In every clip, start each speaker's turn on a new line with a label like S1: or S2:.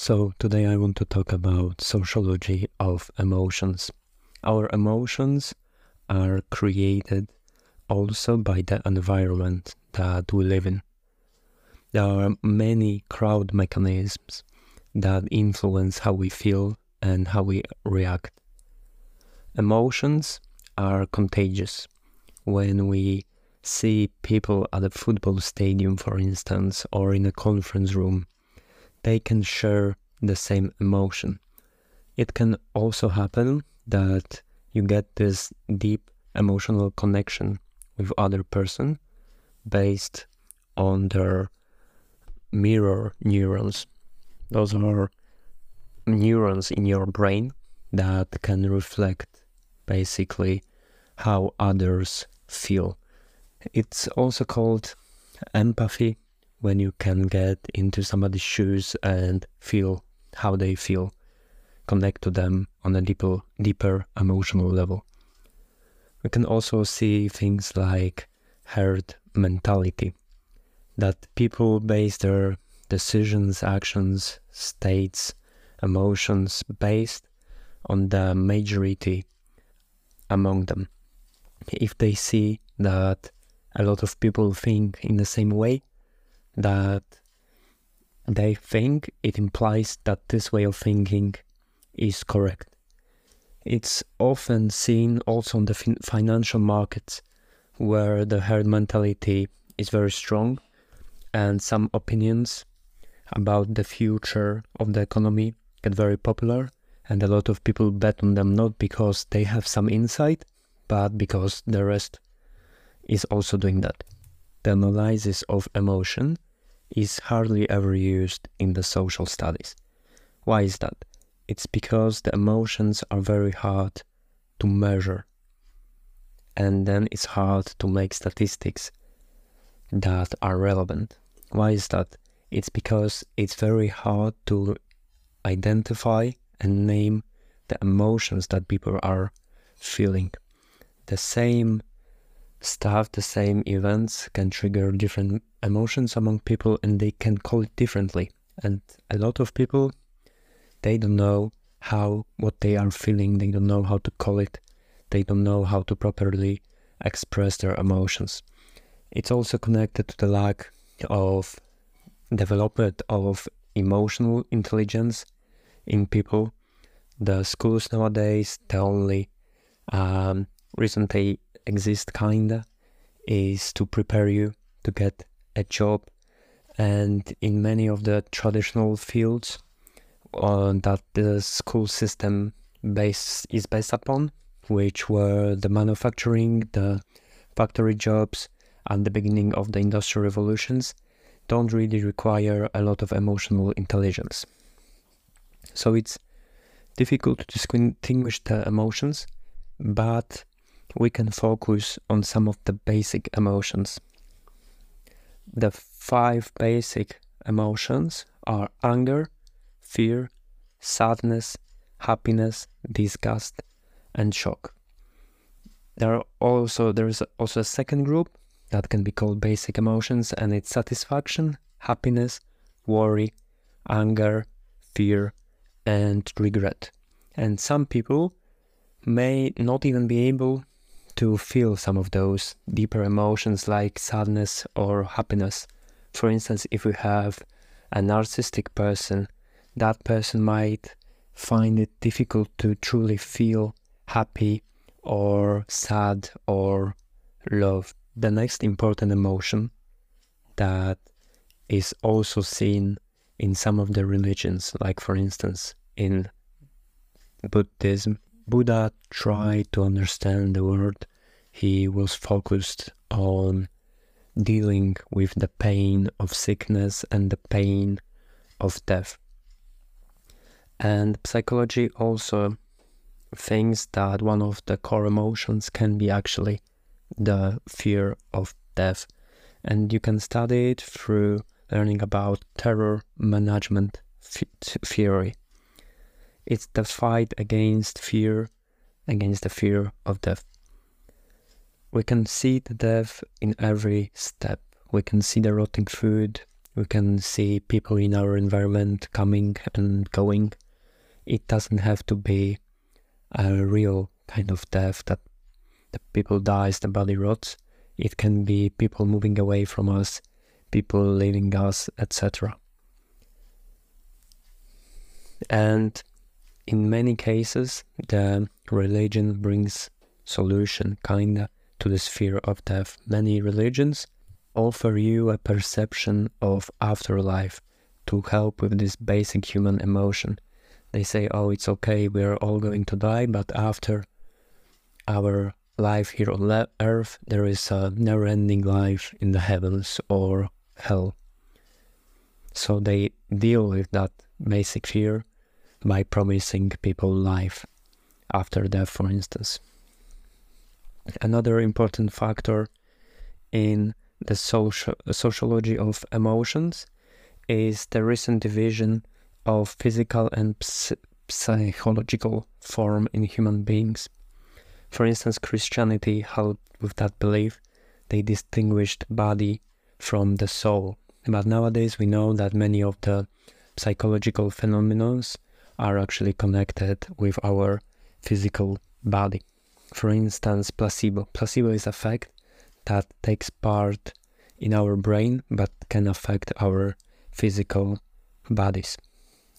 S1: So, today I want to talk about sociology of emotions. Our emotions are created also by the environment that we live in. There are many crowd mechanisms that influence how we feel and how we react. Emotions are contagious. When we see people at a football stadium, for instance, or in a conference room, they can share the same emotion. It can also happen that you get this deep emotional connection with other person based on their mirror neurons. Those are neurons in your brain that can reflect basically how others feel. It's also called empathy when you can get into somebody's shoes and feel how they feel, connect to them on a deeper, deeper emotional level. We can also see things like herd mentality, that people base their decisions, actions, states, emotions based on the majority among them. If they see that a lot of people think in the same way, that they think it implies that this way of thinking is correct. It's often seen also on the fin- financial markets where the herd mentality is very strong and some opinions about the future of the economy get very popular and a lot of people bet on them not because they have some insight but because the rest is also doing that. The analysis of emotion is hardly ever used in the social studies. Why is that? It's because the emotions are very hard to measure. And then it's hard to make statistics that are relevant. Why is that? It's because it's very hard to identify and name the emotions that people are feeling. The same stuff, the same events can trigger different emotions among people and they can call it differently. And a lot of people, they don't know how, what they are feeling, they don't know how to call it, they don't know how to properly express their emotions. It's also connected to the lack of development of emotional intelligence in people. The schools nowadays, the only um, reason they exist kinda is to prepare you to get a job. And in many of the traditional fields uh, that the school system base is based upon which were the manufacturing the factory jobs and the beginning of the industrial revolutions don't really require a lot of emotional intelligence. So it's difficult to distinguish the emotions but we can focus on some of the basic emotions. The five basic emotions are anger, fear, sadness, happiness, disgust, and shock. There are also there is also a second group that can be called basic emotions, and it's satisfaction, happiness, worry, anger, fear, and regret. And some people may not even be able to feel some of those deeper emotions like sadness or happiness. For instance, if we have a narcissistic person, that person might find it difficult to truly feel happy or sad or love. The next important emotion that is also seen in some of the religions, like for instance in Buddhism, Buddha tried to understand the world. He was focused on dealing with the pain of sickness and the pain of death. And psychology also thinks that one of the core emotions can be actually the fear of death. And you can study it through learning about terror management theory. It's the fight against fear, against the fear of death. We can see the death in every step. We can see the rotting food. We can see people in our environment coming and going. It doesn't have to be a real kind of death that the people dies, the body rots. It can be people moving away from us, people leaving us, etc. And in many cases, the religion brings solution kinda to the sphere of death. Many religions offer you a perception of afterlife to help with this basic human emotion. They say, oh, it's okay, we're all going to die, but after our life here on earth, there is a never ending life in the heavens or hell. So they deal with that basic fear by promising people life after death, for instance. Another important factor in the social sociology of emotions is the recent division of physical and psychological form in human beings. For instance, Christianity held with that belief they distinguished body from the soul. But nowadays we know that many of the psychological phenomena are actually connected with our physical body. For instance, placebo. Placebo is a fact that takes part in our brain but can affect our physical bodies.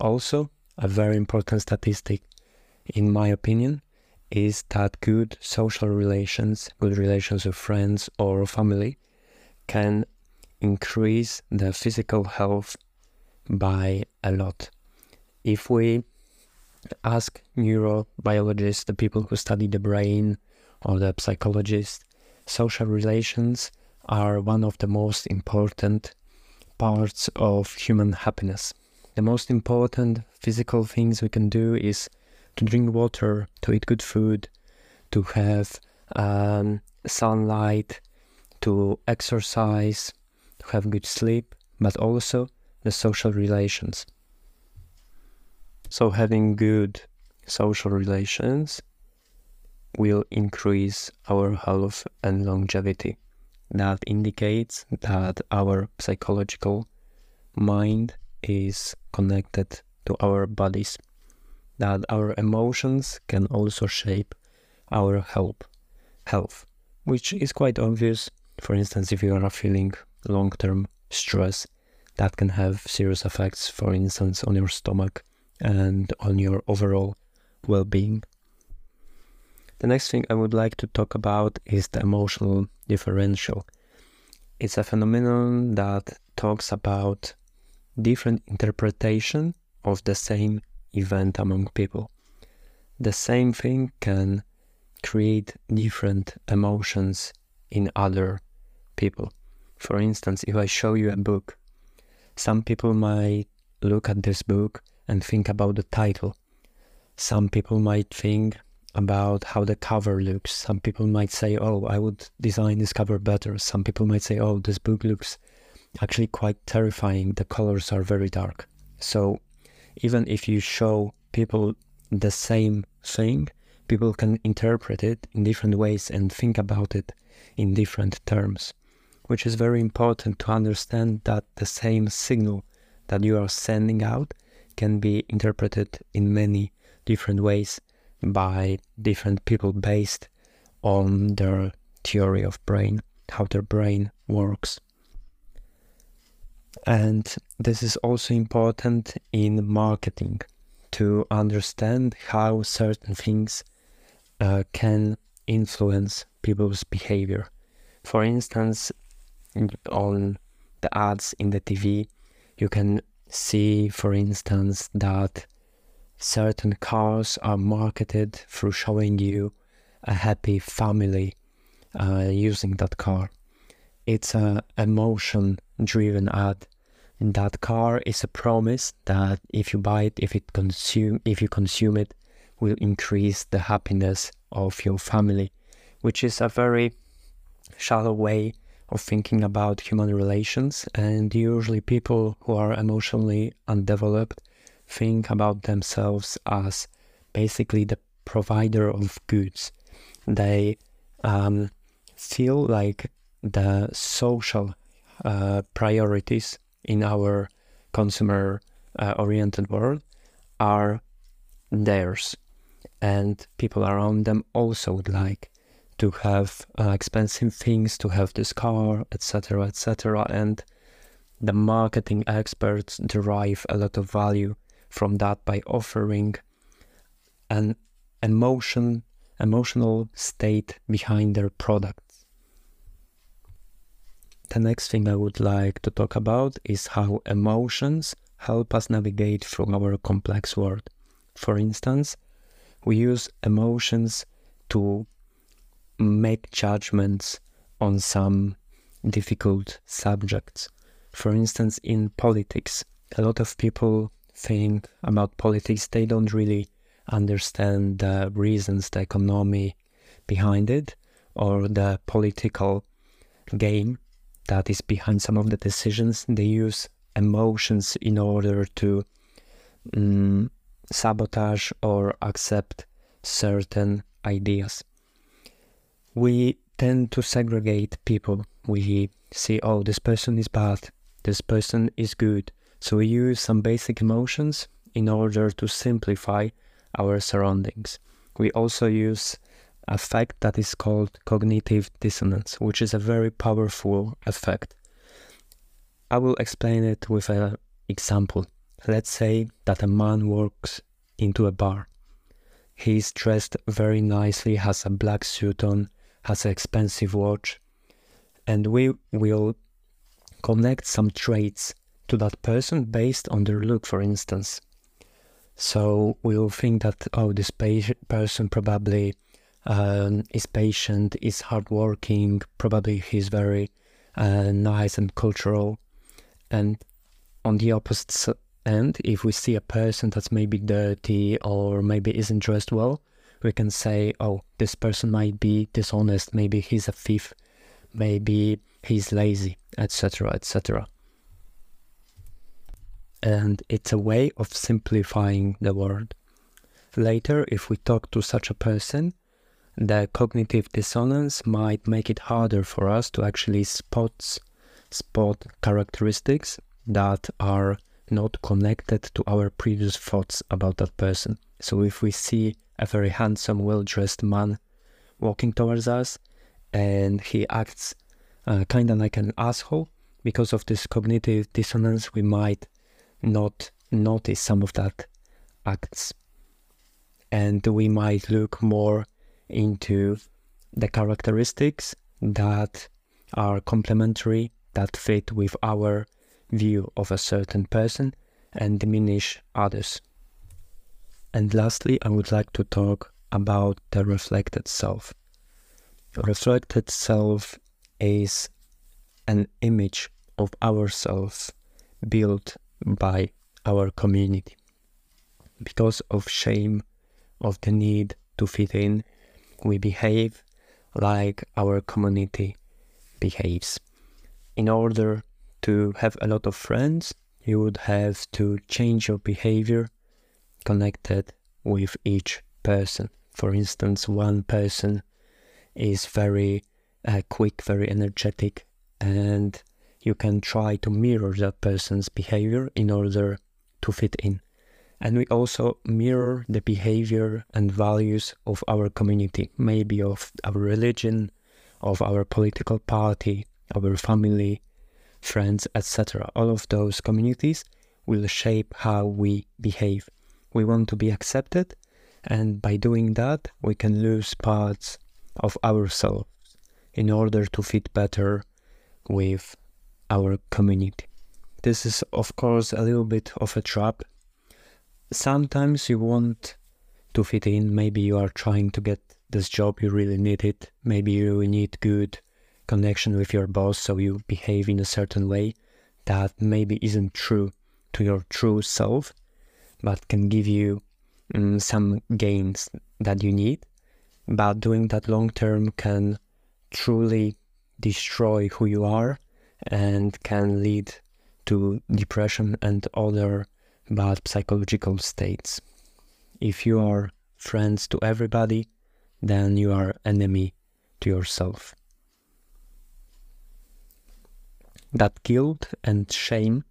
S1: Also, a very important statistic, in my opinion, is that good social relations, good relations with friends or family, can increase the physical health by a lot. If we ask neurobiologists, the people who study the brain, or the psychologists, social relations are one of the most important parts of human happiness. The most important physical things we can do is to drink water, to eat good food, to have um, sunlight, to exercise, to have good sleep, but also the social relations. So having good social relations will increase our health and longevity. That indicates that our psychological mind is connected to our bodies, that our emotions can also shape our health, health, which is quite obvious. For instance, if you are feeling long-term stress, that can have serious effects, for instance, on your stomach and on your overall well being. The next thing I would like to talk about is the emotional differential. It's a phenomenon that talks about different interpretation of the same event among people. The same thing can create different emotions in other people. For instance, if I show you a book, some people might look at this book and think about the title. Some people might think about how the cover looks. Some people might say, oh, I would design this cover better. Some people might say, oh, this book looks actually quite terrifying. The colors are very dark. So even if you show people the same thing, people can interpret it in different ways and think about it in different terms, which is very important to understand that the same signal that you are sending out can be interpreted in many different ways by different people based on their theory of brain, how their brain works. And this is also important in marketing to understand how certain things uh, can influence people's behavior. For instance, on the ads in the TV, you can see, for instance, that certain cars are marketed through showing you a happy family uh, using that car. It's a emotion driven ad. And that car is a promise that if you buy it, if it consume, if you consume it, will increase the happiness of your family, which is a very shallow way of thinking about human relations. And usually, people who are emotionally undeveloped think about themselves as basically the provider of goods. They um, feel like the social uh, priorities in our consumer uh, oriented world are theirs and people around them also would like to have uh, expensive things to have this car etc etc and the marketing experts derive a lot of value from that by offering an emotion emotional state behind their products. The next thing i would like to talk about is how emotions help us navigate through our complex world. For instance we use emotions to make judgments on some difficult subjects. For instance, in politics, a lot of people think about politics, they don't really understand the reasons, the economy behind it, or the political game that is behind some of the decisions. They use emotions in order to um, sabotage or accept certain ideas. We tend to segregate people. We see, oh, this person is bad, this person is good. So we use some basic emotions in order to simplify our surroundings. We also use a fact that is called cognitive dissonance, which is a very powerful effect. I will explain it with an example. Let's say that a man walks into a bar. He is dressed very nicely, has a black suit on, has an expensive watch, and we will connect some traits to that person based on their look, for instance. So we'll think that, oh, this person probably um, is patient, is hardworking, probably he's very uh, nice and cultural. And on the opposite end, if we see a person that's maybe dirty or maybe isn't dressed well, we can say, oh, this person might be dishonest, maybe he's a thief, maybe he's lazy, etc., etc. And it's a way of simplifying the word. Later, if we talk to such a person, the cognitive dissonance might make it harder for us to actually spot spot characteristics that are not connected to our previous thoughts about that person. So if we see a very handsome, well dressed man walking towards us and he acts uh, kind of like an asshole, because of this cognitive dissonance, we might not notice some of that acts. And we might look more into the characteristics that are complementary, that fit with our view of a certain person and diminish others. And lastly, I would like to talk about the reflected self. Reflected self is an image of ourselves built by our community. Because of shame, of the need to fit in, we behave like our community behaves. In order to have a lot of friends, you would have to change your behavior connected with each person. For instance, one person is very uh, quick, very energetic, and you can try to mirror that person's behavior in order to fit in. And we also mirror the behavior and values of our community, maybe of our religion, of our political party, our family, friends, etc. All of those communities will shape how we behave. We want to be accepted, and by doing that, we can lose parts of ourselves in order to fit better with our community. This is, of course, a little bit of a trap. Sometimes you want to fit in, maybe you are trying to get this job, you really need it, maybe you need good connection with your boss, so you behave in a certain way that maybe isn't true to your true self, but can give you um, some gains that you need. But doing that long term can truly destroy who you are and can lead to depression and other bad psychological states. If you are friends to everybody, then you are enemy to yourself that guilt and shame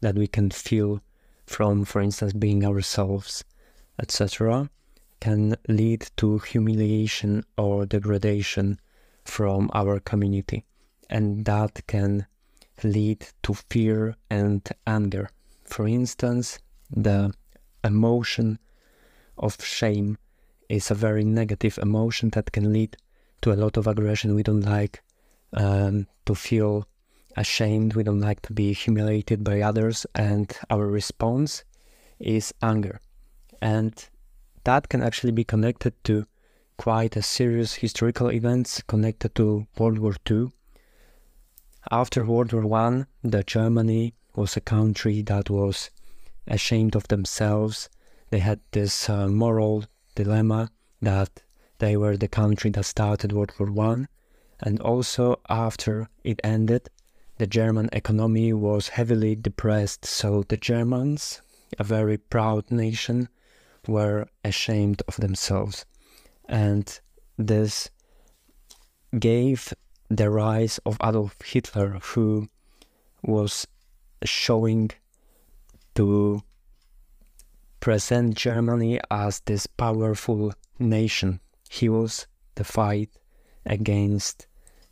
S1: that we can feel from, for instance, being ourselves, etc., can lead to humiliation or degradation from our community. And that can lead to fear and anger. For instance, the emotion of shame is a very negative emotion that can lead to a lot of aggression. We don't like um, to feel ashamed, we don't like to be humiliated by others, and our response is anger. And that can actually be connected to quite a serious historical events connected to World War II. After World War One, the Germany was a country that was ashamed of themselves. They had this uh, moral dilemma that they were the country that started World War One, and also after it ended, the German economy was heavily depressed. So the Germans, a very proud nation, were ashamed of themselves, and this gave the rise of Adolf Hitler, who was showing to present Germany as this powerful nation. He was the fight against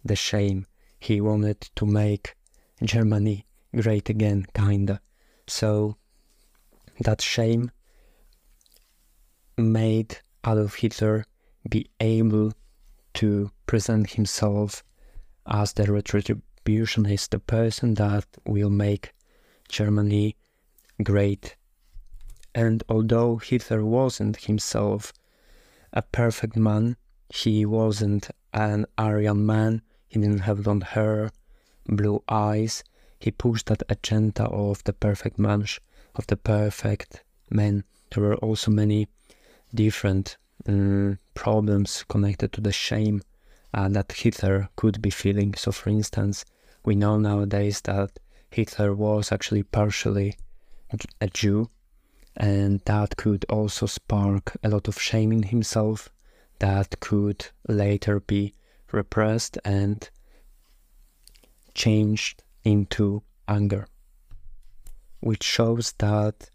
S1: the shame. He wanted to make Germany great again, kinda. So that shame made Adolf Hitler be able to present himself as the retributionist, the person that will make Germany great. And although Hitler wasn't himself a perfect man, he wasn't an Aryan man, he didn't have blonde hair, blue eyes, he pushed that agenda of the perfect man, of the perfect man. There were also many different um, problems connected to the shame uh, that Hitler could be feeling. So, for instance, we know nowadays that Hitler was actually partially a Jew, and that could also spark a lot of shame in himself that could later be repressed and changed into anger, which shows that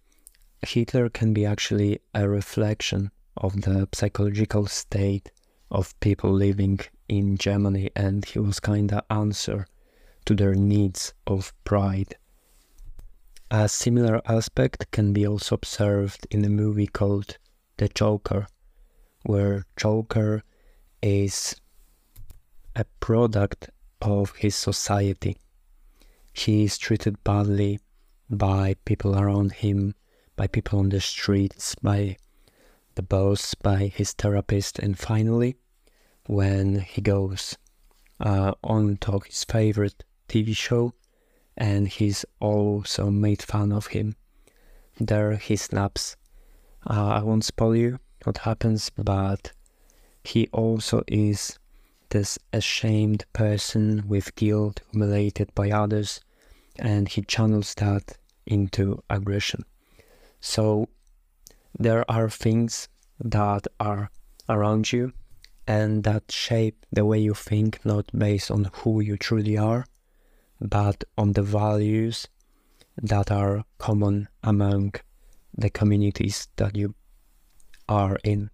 S1: Hitler can be actually a reflection of the psychological state of people living in Germany, and he was kind of answer to their needs of pride. A similar aspect can be also observed in a movie called The Joker, where Joker is a product of his society. He is treated badly by people around him by people on the streets, by the boss, by his therapist, and finally, when he goes uh, on to his favorite TV show, and he's also made fun of him. There he snaps. Uh, I won't spoil you what happens, but he also is this ashamed person with guilt, humiliated by others, and he channels that into aggression. So there are things that are around you and that shape the way you think, not based on who you truly are, but on the values that are common among the communities that you are in.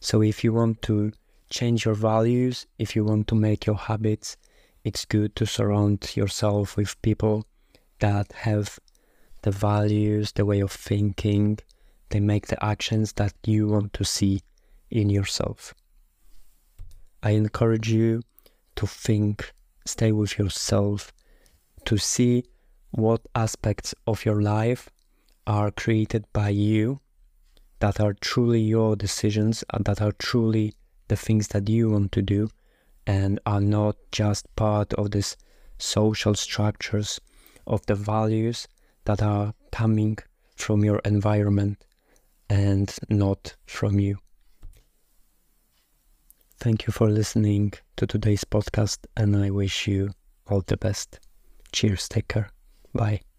S1: So if you want to change your values, if you want to make your habits, it's good to surround yourself with people that have the values, the way of thinking, they make the actions that you want to see in yourself. I encourage you to think, stay with yourself, to see what aspects of your life are created by you that are truly your decisions and that are truly the things that you want to do and are not just part of this social structures of the values that are coming from your environment and not from you. Thank you for listening to today's podcast, and I wish you all the best. Cheers, take care. Bye.